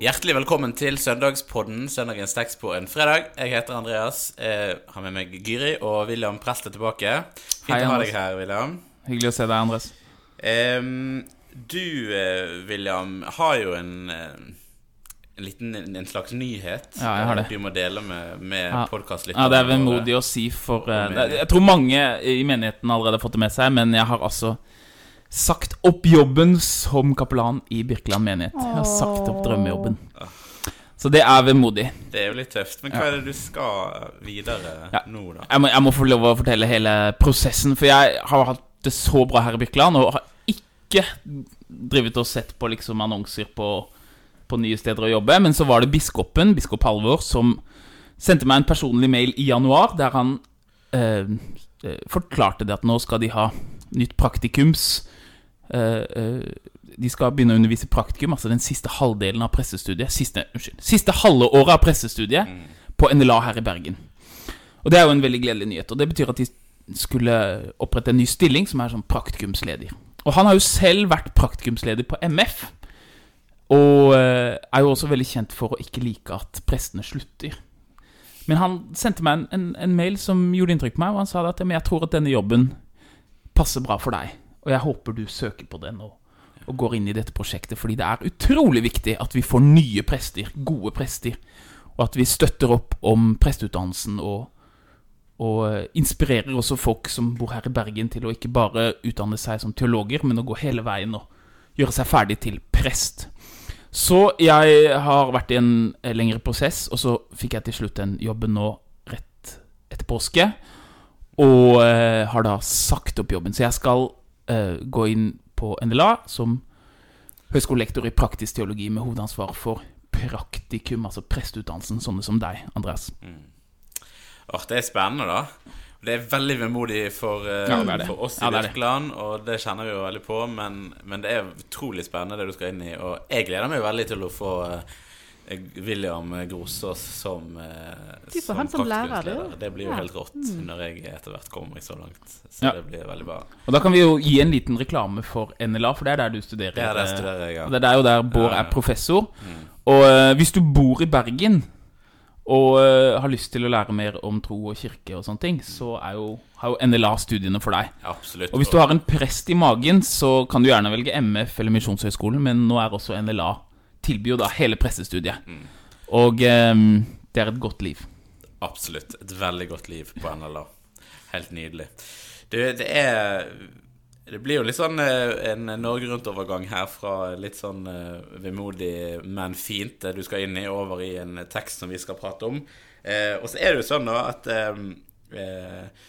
Hjertelig velkommen til søndagspodden Søndagens tekst på en fredag. Jeg heter Andreas. Jeg har med meg Gyri og William Prest er tilbake. Fint Hei, å ha deg her, William. Hyggelig å se deg, Andres. Um, du, eh, William, har jo en, eh, en liten en slags nyhet Ja, jeg har det. eh, du må dele med, med Ja. podkastlytterne. Ja, Det er vemodig å si, for uh, Jeg tror mange i menigheten allerede har fått det med seg, men jeg har altså sagt opp jobben som kapellan i Birkeland menighet. Jeg har sagt opp drømmejobben. Så det er vemodig. Det er jo litt tøft. Men hva er det du skal videre Ja. nå, da? Jeg må, jeg må få lov å fortelle hele prosessen, for jeg har hatt det så bra her i Birkeland, og har ikke drivet og sett på liksom annonser på, på nye steder å jobbe. Men så var det biskopen, biskop Halvor, som sendte meg en personlig mail i januar, der han eh, eh, forklarte det at nå skal de ha nytt praktikums De skal begynne å undervise praktikum, altså den siste halvdelen av pressestudiet. Siste, unnskyld, siste halve året av pressestudiet på NLA her i Bergen. Og det er jo en veldig gledelig nyhet. Og det betyr at de skulle opprette en ny stilling som er sånn praktikumsleder. Og han har jo selv vært praktikumsleder på MF. Og eh, er jo også veldig kjent for å ikke like at prestene slutter. Men han sendte meg en, en, en mail som gjorde inntrykk på meg, og han sa at jeg tror at denne jobben passer bra for deg. Og jeg håper du søker på den og, og går inn i dette prosjektet, fordi det er utrolig viktig at vi får nye prester, gode prester, og at vi støtter opp om presteutdannelsen og, og eh, inspirerer også folk som bor her i Bergen, til å ikke bare utdanne seg som teologer, men å gå hele veien og gjøre seg ferdig til prest. Så jeg har vært i en eh, lengre prosess, og så fikk jeg til slutt den jobben nå rett etter påske. Og eh, har da sagt opp jobben. Så jeg skal eh, gå inn på NLA som høyskolelektor i praktisk teologi med hovedansvar for praktikum, altså presteutdannelsen, sånne som deg, Andreas. Åh, det er spennende, da. Det er veldig vemodig for, uh, Ja, for oss i Ja. Birkeland, og det kjenner vi jo veldig på. Men, men det er utrolig spennende det du skal inn i. Og jeg gleder meg veldig til å få eh, William Grosås som, Typer, som, han som lærer, det. Det blir jo Ja. Mm. helt rått når jeg etter hvert kommer så langt. Så Ja. det blir veldig bra. Og da kan vi jo gi en liten reklame for NLA, for det er der du studerer. Det er der studerer jeg ja. Og det er der jo der Bård Ja, ja. er professor. Og eh, hvis du bor i Bergen og eh, har lyst til å lære mer om tro og kirke og sånne ting, så er jo, har jo NLA studiene for deg. Absolutt. Og hvis du har en prest i magen, så kan du gjerne velge MF eller Misjonshøgskolen, men nå er også NLA tilbyr jo da hele pressestudiet. Og eh, det er et godt liv. Absolutt. Et veldig godt liv på NLA. Helt nydelig. Du, det er Det blir jo litt sånn eh, en Norge Rundt-overgang her fra litt sånn eh, vemodig, men fint det du skal inn i, over i en tekst som vi skal prate om. Eh, og så er det jo sånn da at eh, eh,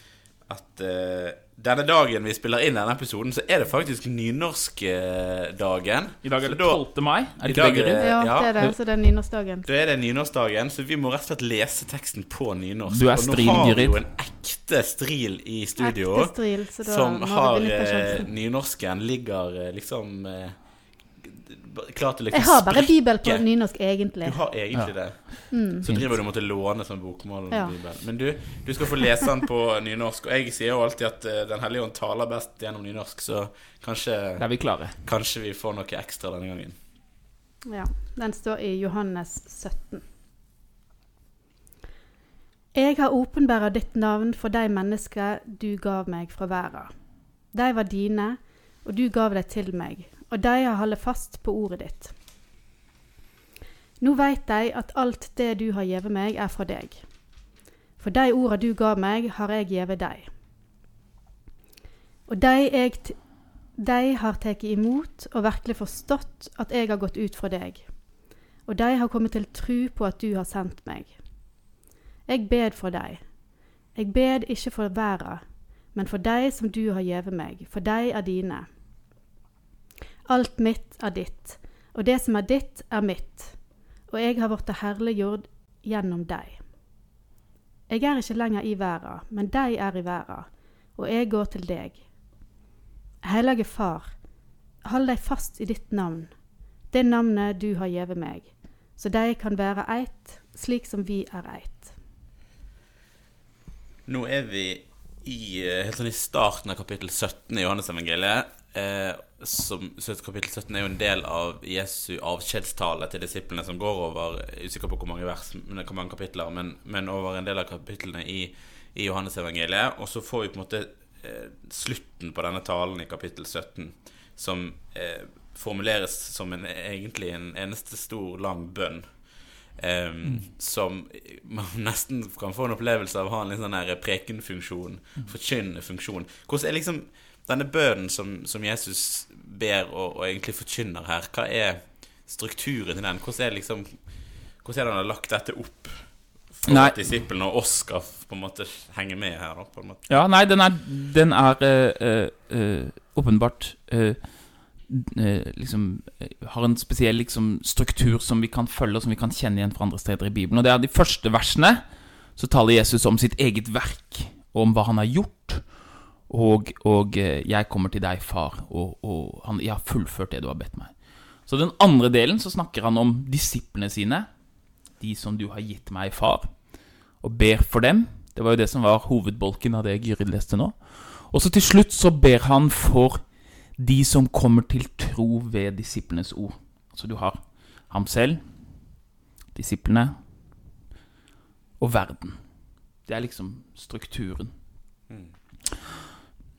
at eh, denne dagen vi spiller inn denne episoden, så er det faktisk nynorskdagen. I dag er det da- 12. mai. Er det ikke dag det, Guri? Ja, det er det. Så det er nynorskdagen. Da er det nynorskdagen, så vi må rett og slett lese teksten på nynorsk. Du er stril, og nå har vi jo en ekte stril i studio Ekte stril, så da som har eh, nynorsken ligger eh, liksom eh, klar til å Jeg har bare bibel på nynorsk, egentlig. Du har egentlig det. Så driver du og måtte låne sånn bokmål. Ja. Men du, du skal få lese den på nynorsk. Og jeg sier jo alltid at eh, Den hellige ånd taler best gjennom nynorsk, så kanskje, er vi klare. kanskje vi får noe ekstra denne gangen. Ja, Den står i Johannes 17. Jeg har åpenbæra ditt navn for de mennesker du gav meg fra verden. De var dine, og du gav dem til meg, og de har holdt fast på ordet ditt. Nå veit de at alt det du har gjeve meg, er fra deg. For de orda du gav meg, har jeg gjeve deg. Og de jeg de har tatt imot og virkelig forstått at jeg har gått ut fra deg. Og de har kommet til tru på at du har sendt meg. Jeg bed for deg. Jeg bed ikke for verden, men for deg som du har gjeve meg, for de er dine. Alt mitt er ditt, og det som er ditt, er mitt, og jeg har blitt herliggjort gjennom deg. Jeg er ikke lenger i verden, men de er i verden, og jeg går til deg. Hellige Far, hold deg fast i ditt navn, det navnet du har gitt meg, så de kan være eit slik som vi er eit. Nå er vi i, eh, helt sånn i starten av kapittel 17 i Johannesevangeliet. Eh, som, så Kapittel 17 er jo en del av Jesu avskjedstale til disiplene, som går over er usikker på hvor mange vers, men hvor mange kapitler, men, men over en del av kapitlene i, i Johannesevangeliet. Og så får vi på en måte eh, slutten på denne talen i kapittel 17, som eh, formuleres som en, egentlig en eneste stor, lang bønn. Um, Som man nesten kan få en opplevelse av å ha en litt sånn prekenfunksjon, forkynnende funksjon. Hvordan er liksom denne bønnen som, som Jesus ber og, og egentlig forkynner her, hva er strukturen i den? Hvordan er liksom Hvordan er det han har lagt dette opp for Nei. at disiplene og oss skal på en måte henge med her? da? Ja, nei, den er, den er øh, eh, åpenbart eh, liksom Har en spesiell liksom, struktur som vi kan følge, og som vi kan kjenne igjen fra andre steder i Bibelen. Og det er de første versene. Så taler Jesus om sitt eget verk, og om hva han har gjort. Og, og eh, 'jeg kommer til deg, far', og, og han, 'jeg har fullført det du har bedt meg'. Så den andre delen så snakker han om disiplene sine, de som du har gitt meg, far, og ber for dem. Det var jo det som var hovedbolken av det Gyrid leste nå. Og så til slutt så ber han for de som kommer til tro ved disiplenes ord. Altså du har ham selv, disiplene og verden. Det er liksom strukturen.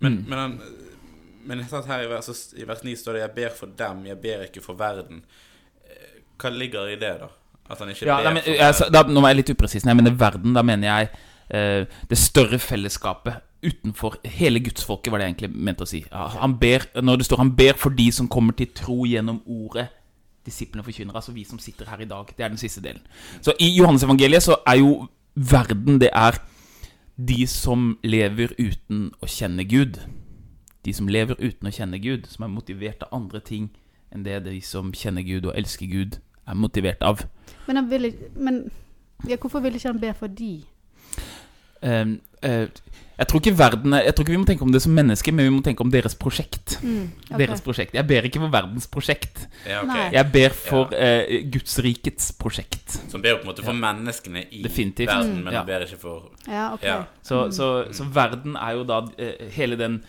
Men, Mm. men, han, men her i vers, i vers 9 står det 'Jeg ber for dem, jeg ber ikke for verden'. Eh, Hva ligger i det, da? At han ikke Ja, ber nei, men, for jeg, da, nå var jeg litt upresis. Når jeg mener verden, da mener jeg eh, det større fellesskapet utenfor hele gudsfolket, var det jeg egentlig mente å si. Ja, han ber, når det står 'han ber for de som kommer til tro gjennom ordet', disiplene forkynner, altså vi som sitter her i dag. Det er den siste delen. Så i Johannes-evangeliet så er jo verden det er de som lever uten å kjenne Gud. De som lever uten å kjenne Gud, som er motivert av andre ting enn det de som kjenner Gud og elsker Gud, er motivert av. Men, vil, men ja, hvorfor vil ikke han be for de? Ehm, eh, jeg tror ikke verden er- Jeg tror ikke vi må tenke om det som mennesker, men vi må tenke om deres prosjekt. Mm, okay. Deres prosjekt Jeg ber ikke for verdens prosjekt. Ja, okay. Jeg ber for eh, Gudsrikets prosjekt. Som ber på en måte for menneskene i Definitivt. verden, Mm. men Ja. ber ikke for Ja, ok. Ja. Så, så, så verden er jo da uh, hele den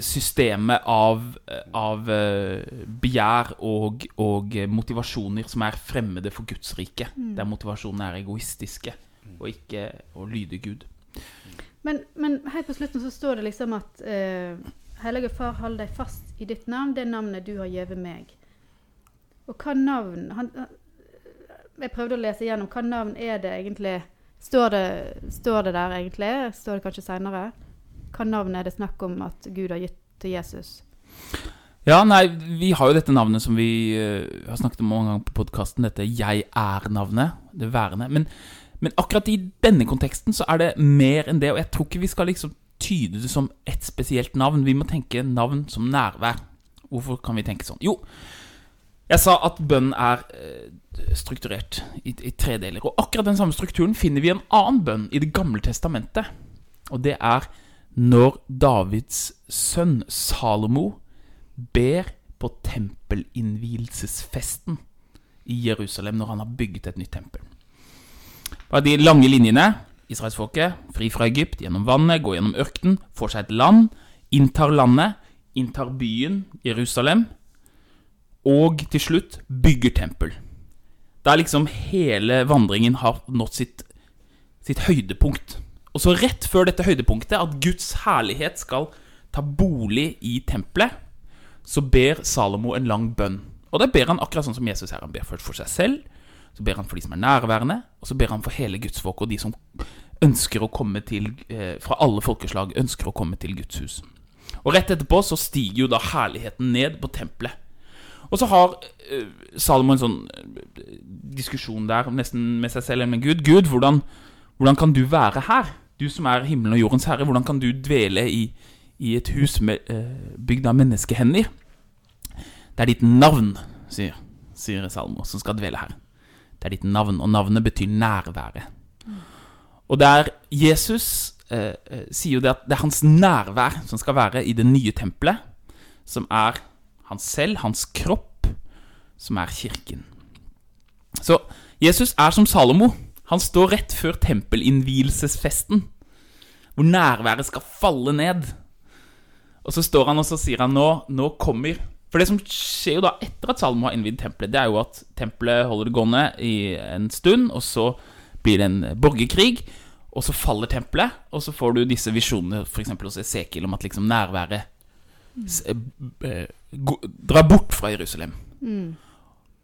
systemet av, av begjær og, og motivasjoner som er fremmede for Guds rike. Der motivasjonene er egoistiske og ikke å lyde Gud. Men, men helt på slutten så står det liksom at eh, Hellige Far, hold deg fast i ditt navn, det navnet du har gitt meg. Og hva navn han, han- Jeg prøvde å lese igjennom. Hva navn er det egentlig? Står det, står det der egentlig? Står det kanskje seinere? Hva navn er det snakk om at Gud har gitt til Jesus? Ja, nei, vi har jo dette navnet som vi uh, har snakket om mange ganger på podkasten. Dette 'jeg er'-navnet. Det værende. Men, men akkurat i denne konteksten så er det mer enn det. Og jeg tror ikke vi skal liksom tyde det som ett spesielt navn. Vi må tenke navn som nærvær. Hvorfor kan vi tenke sånn? Jo, jeg sa at bønn er eh, strukturert i, i tre deler. Og akkurat den samme strukturen finner vi i en annen bønn i Det gamle testamentet. Og det er når Davids sønn Salomo ber på tempelinnvielsesfesten i Jerusalem når han har bygget et nytt tempel. Bare de lange linjene. Israelsfolket, fri fra Egypt, gjennom vannet, går gjennom ørkenen, får seg et land, inntar landet, inntar byen Jerusalem, og til slutt bygger tempel. Det er liksom hele vandringen har nådd sitt, sitt høydepunkt. Og så rett før dette høydepunktet, at Guds herlighet skal ta bolig i tempelet, så ber Salomo en lang bønn. Og da ber han akkurat sånn som Jesus her. Han ber først for seg selv, så ber han for de som er nærværende, og så ber han for hele Guds folk og de som ønsker å komme til, eh, fra alle folkeslag, ønsker å komme til Guds hus. Og rett etterpå så stiger jo da herligheten ned på tempelet. Og så har eh, Salomo en sånn eh, diskusjon der, nesten med seg selv eller med Gud. Gud, hvordan, hvordan kan du være her? Du som er himmelen og jordens herre, hvordan kan du dvele i, i et hus med, bygd av menneskehender? Det er ditt navn, sier, sier Salomo, som skal dvele her. Det er ditt navn, og navnet betyr nærværet. Og der Jesus eh, eh, sier jo det at det er hans nærvær som skal være i det nye tempelet, som er han selv, hans kropp, som er kirken. Så Jesus er som Salomo. Han står rett før tempelinnvielsesfesten, hvor nærværet skal falle ned. Og så står han og så sier han nå, nå kommer For det som skjer jo da etter at Salomo har innvidd tempelet, det er jo at tempelet holder det gående i en stund, og så blir det en borgerkrig, og så faller tempelet, og så får du disse visjonene f.eks. hos Esekiel om at liksom nærværet gå- drar bort fra Jerusalem.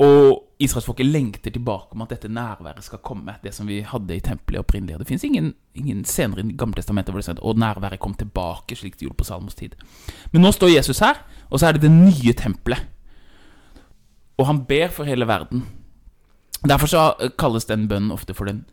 Og israelsfolket lengter tilbake om at dette nærværet skal komme. Det som vi hadde i tempelet opprinnelig. Det fins ingen, ingen scener i Gammeltestamentet hvor det står at nærværet kom tilbake, slik det gjorde på Salmos tid. Men nå står Jesus her, og så er det det nye tempelet. Og han ber for hele verden. Derfor så kalles den bønnen ofte for den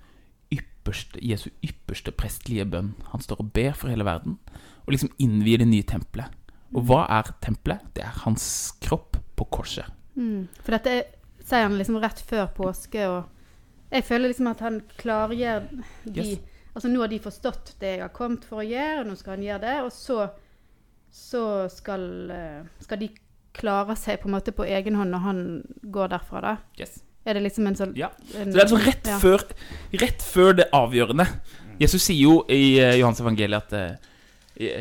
ypperste, Jesu ypperste prestlige bønn. Han står og ber for hele verden, og liksom innvier det nye tempelet. Og hva er tempelet? Det er hans kropp på korset. Mm. For dette er, sier han liksom rett før påske, og jeg føler liksom at han klargjør de Yes. Altså nå har de forstått det jeg har kommet for å gjøre, og nå skal han gjøre det, og så, så skal, eh, skal de klare seg på en måte på egen hånd når han går derfra, da. Yes. Er det liksom en sånn Ja. en, Så det er altså rett, ja. før, rett før det avgjørende. Jesus sier jo i eh, Johans evangeliet at eh,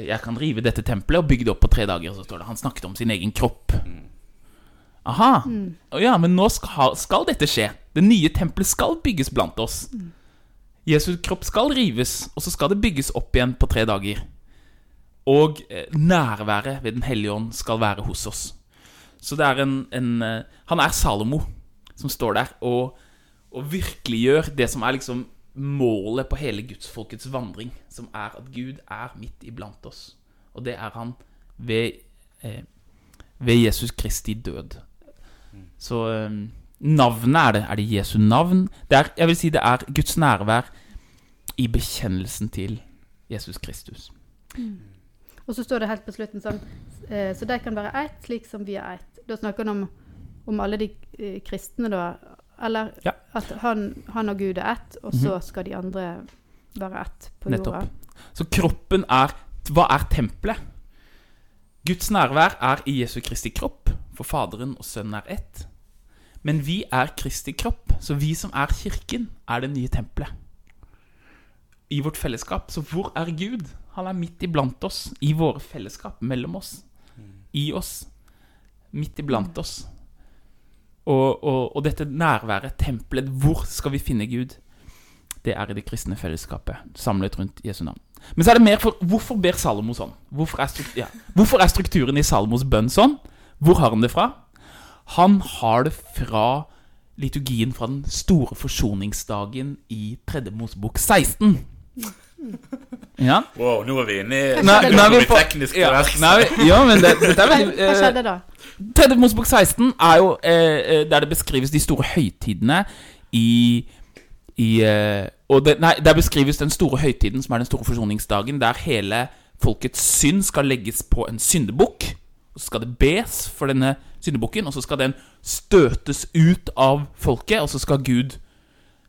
jeg kan rive dette tempelet og bygge det opp på tre dager. Så står det Han snakket om sin egen kropp. Aha. Mm. ja, men nå skal, skal dette skje. Det nye tempelet skal bygges blant oss. Jesu kropp skal rives, og så skal det bygges opp igjen på tre dager. Og eh, nærværet ved Den hellige ånd skal være hos oss. Så det er en, en eh, Han er Salomo som står der og, og virkeliggjør det som er liksom målet på hele gudsfolkets vandring, som er at Gud er midt iblant oss. Og det er han ved, eh, ved Jesus Kristi død. Så um, navnet er det. Er det Jesu navn? Det er, jeg vil si det er Guds nærvær i bekjennelsen til Jesus Kristus. Og så står det helt på slutten sånn eh, Så de kan være ett, slik som vi er ett. Da snakker han om, om alle de eh, kristne, da. Eller Ja. at han, han og Gud er ett, og så skal de andre være ett på Nettopp. jorda. Så kroppen er Hva er tempelet? Guds nærvær er i Jesu Kristi kropp, for Faderen og Sønnen er ett. Men vi er Kristi kropp, så vi som er kirken, er det nye tempelet. I vårt fellesskap. Så hvor er Gud? Han er midt iblant oss, i våre fellesskap, mellom oss. I oss. Midt iblant oss. Og, og, og dette nærværet, tempelet, hvor skal vi finne Gud? Det er i det kristne fellesskapet, samlet rundt Jesu navn. Men så er det mer for Hvorfor ber Salomo sånn? Hvorfor er, ja. hvorfor er strukturen i Salomos bønn sånn? Hvor har han det fra? Han har det fra liturgien fra den store forsoningsdagen i Tredje Mosebok 16. Ja. Wow, nå er vi inne i Nå, nå nå er vi vi på teknisk ja, vi, ja, men det, dette er Hva, veldig hva eh, skjedde da? Tredje Mosebok 16 er jo eh, eh, der det beskrives de store høytidene i, i eh, og det, Nei, der beskrives den store høytiden, som er den store forsoningsdagen, der hele folkets synd skal legges på en syndebukk. Så skal det bes for denne syndebukken, og så skal den støtes ut av folket, og så skal Gud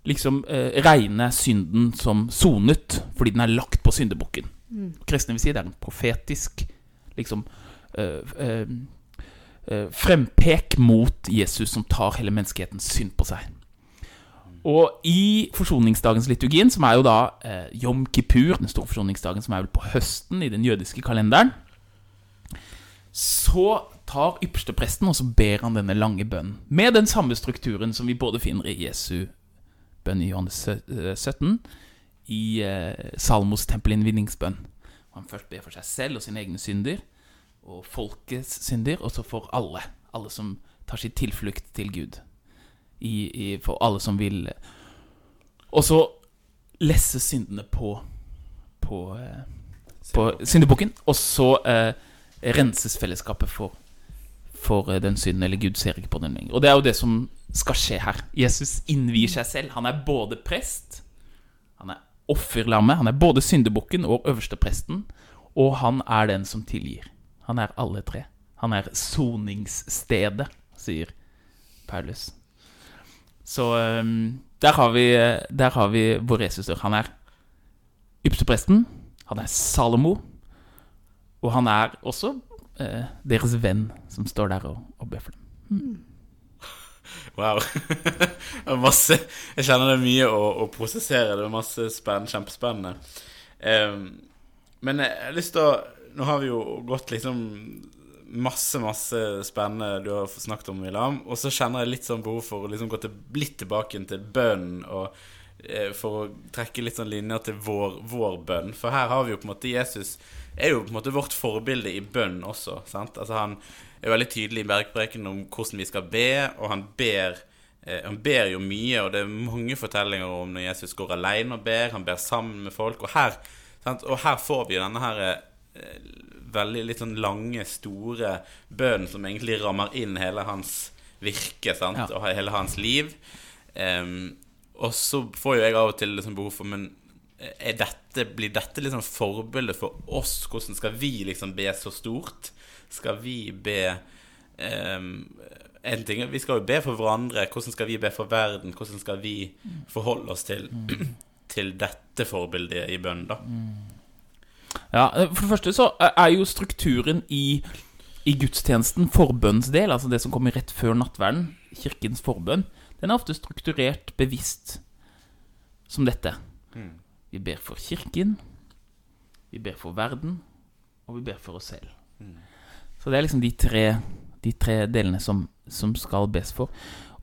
liksom eh, regne synden som sonet, fordi den er lagt på syndebukken. Kristne vil si det er en profetisk liksom eh, eh, eh, frempek mot Jesus som tar hele menneskehetens synd på seg. Og i forsoningsdagens liturgien, som er jo da eh, Yom Kippur, den store forsoningsdagen som er vel på høsten i den jødiske kalenderen, så tar ypperstepresten og så ber han denne lange bønnen. Med den samme strukturen som vi både finner i Jesu bønn i Johannes eh, 17, i eh, Salmos tempelinnvinningsbønn. Han først ber for seg selv og sine egne synder, og folkets synder, og så for alle. Alle som tar sitt tilflukt til Gud. I, i, for alle som vil Og så lesse syndene på På, eh, på syndebukken, og så eh, renses fellesskapet for for eh, den synden, eller Gud ser ikke på den lenger. Og det er jo det som skal skje her. Jesus innvier seg selv. Han er både prest, han er offerlammet, han er både syndebukken og øverstepresten, og han er den som tilgir. Han er alle tre. Han er soningsstedet, sier Paulus. Så øhm, der, har vi, der har vi vår Jesus. Han er ypperstepresten, han er Salomo, og han er også eh, deres venn som står der og, og ber for dem. Wow. Er masse Jeg kjenner det er mye å, å prosessere. Det er masse spenn, kjempespennende. Um, men jeg har lyst til å nå har vi jo gått liksom masse, masse spennende du har snakket om, Milam. Og så kjenner jeg litt sånn behov for å liksom gå til, litt tilbake til bønn, og eh, for å trekke litt sånn linjer til vår, vår bønn. For her har vi jo på en måte Jesus er jo på en måte vårt forbilde i bønn også. sant? Altså Han er veldig tydelig i bergpreken om hvordan vi skal be, og han ber eh, han ber jo mye, og det er mange fortellinger om når Jesus går alene og ber. Han ber sammen med folk. Og her, sant? Og her får vi denne her eh, veldig litt sånn lange, store bønnen som egentlig rammer inn hele hans virke sant? Ja. og hele hans liv. Um, og så får jo jeg av og til liksom behov for Men dette, blir dette liksom forbildet for oss? Hvordan skal vi liksom be så stort? Skal vi be um, en ting, Vi skal jo be for hverandre. Hvordan skal vi be for verden? Hvordan skal vi forholde oss til, til dette forbildet i bønnen, da? Ja, eh, For det første så er jo strukturen i, i gudstjenesten, forbønnens del, altså det som kommer rett før nattverden, kirkens forbønn, den er ofte strukturert bevisst som dette. Vi ber for kirken, vi ber for verden, og vi ber for oss selv. Så det er liksom de tre, de tre delene som, som skal bes for.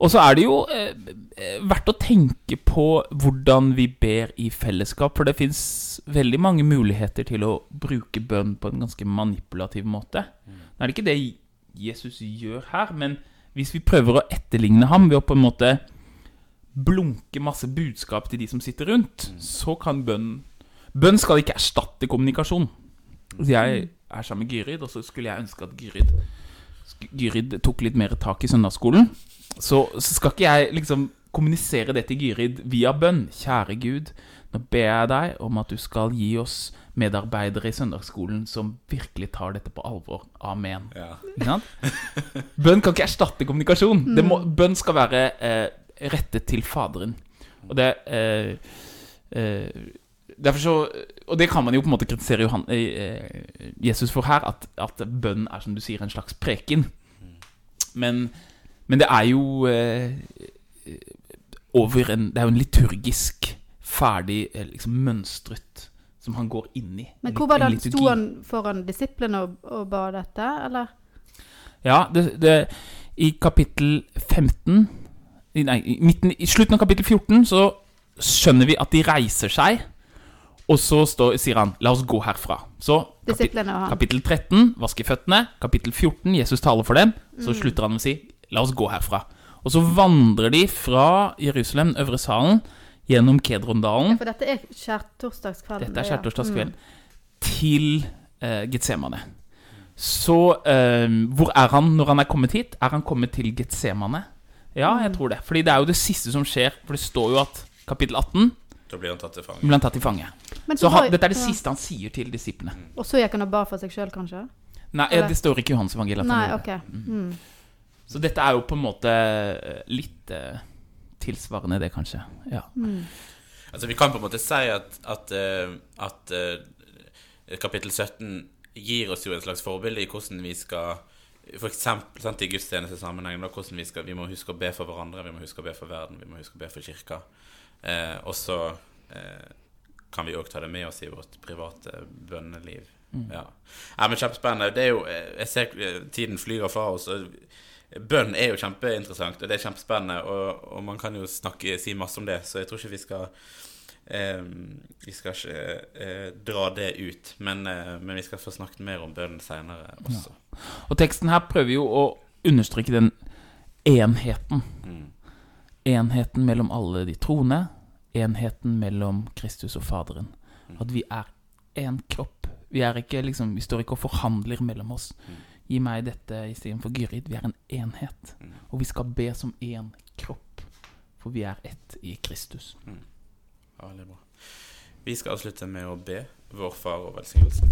Og så er det jo eh, eh, verdt å tenke på hvordan vi ber i fellesskap, for det fins veldig mange muligheter til å bruke bønn på en ganske manipulativ måte. Nå er det ikke det Jesus gjør her, men hvis vi prøver å etterligne ham ved å på en måte blunke masse budskap til de som sitter rundt, så kan bønn Bønn skal ikke erstatte kommunikasjon. Så jeg er sammen med Gyrid, og så skulle jeg ønske at Gyrid Gyrid tok litt mer tak i søndagsskolen. Så, så skal ikke jeg liksom kommunisere det til Gyrid via bønn. Kjære Gud, nå ber jeg deg om at du skal gi oss medarbeidere i søndagsskolen som virkelig tar dette på alvor. Amen. Ja. Bønn kan ikke erstatte kommunikasjon. Det må, bønn skal være eh, rettet til Faderen. Og det eh, eh, Derfor så Og det kan man jo på en måte kritisere Johan, eh, Jesus for her, at, at bønn er som du sier en slags preken. Men, men det er jo eh, over en Det er jo en liturgisk, ferdig, eh, liksom mønstret som han går inn i. Men hvor var det, han Sto han foran disiplene og, og ba dette, eller? Ja, det, det, i kapittel 15 i- Nei, i, midten, i slutten av kapittel 14 så skjønner vi at de reiser seg, og så står, sier han 'la oss gå herfra'. Så kapi, Disiplene og han. kapittel 13 vaske føttene. Kapittel 14 Jesus taler for dem. Så Mm. slutter han med å si 'la oss gå herfra'. Og så vandrer de fra Jerusalem, øvre salen, gjennom Kedrondalen. Ja, For dette er skjærtorsdagskvelden. Dette er ja. skjærtorsdagskveld. Mm. Til eh, Getsemane. Så eh, hvor er han når han er kommet hit? Er han kommet til Getsemane? Ja, Mm. jeg tror det. Fordi det er jo det siste som skjer. For det står jo at kapittel 18 Da blir han tatt til fange. Blir han tatt til fange. Så han, dette er det ja. siste han sier til disiplene. Og så gikk han og ba for seg sjøl, kanskje? Nei, Eller- det står ikke i Johans evangelium. at Nei, gjorde. OK. Mm. Så dette er jo på en måte eh, litt uh, tilsvarende det, kanskje. Ja. Mm. Altså Vi kan på en måte si at, at, eh, at eh, kapittel 17 gir oss jo et slags forbilde i hvordan vi skal For sant, i gudstjenestesammenheng, da, hvordan vi skal Vi må huske å be for hverandre, vi må huske å be for verden, vi må huske å be for kirka. Eh, og så eh, kan vi òg ta det med oss i vårt private bønneliv. Ja. ja, men Kjempespennende. Det er jo eh, Jeg ser eh, tiden flyr fra oss. Bønn er jo kjempeinteressant, og det er kjempespennende. Og, og man kan jo snakke, si masse om det, så jeg tror ikke vi skal eh, Vi skal ikke eh, dra det ut. Men, eh, men vi skal få snakket mer om bønn seinere også. Og teksten her prøver jo å understreke den enheten. Mm. Enheten mellom alle de troende. Enheten mellom Kristus og Faderen. Mm. At vi er én kropp. Vi, er ikke, liksom, vi står ikke og forhandler mellom oss. Mm. Gi meg dette istedenfor Gyrid. Vi er en enhet. Og vi skal be som én kropp. For vi er ett i Kristus. Ja, Veldig bra. Vi skal avslutte med å be vår Far og velsignelsen.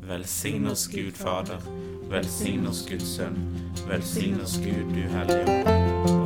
Velsign oss Gud Fader, velsign oss Guds Sønn, velsign oss Gud du Hellige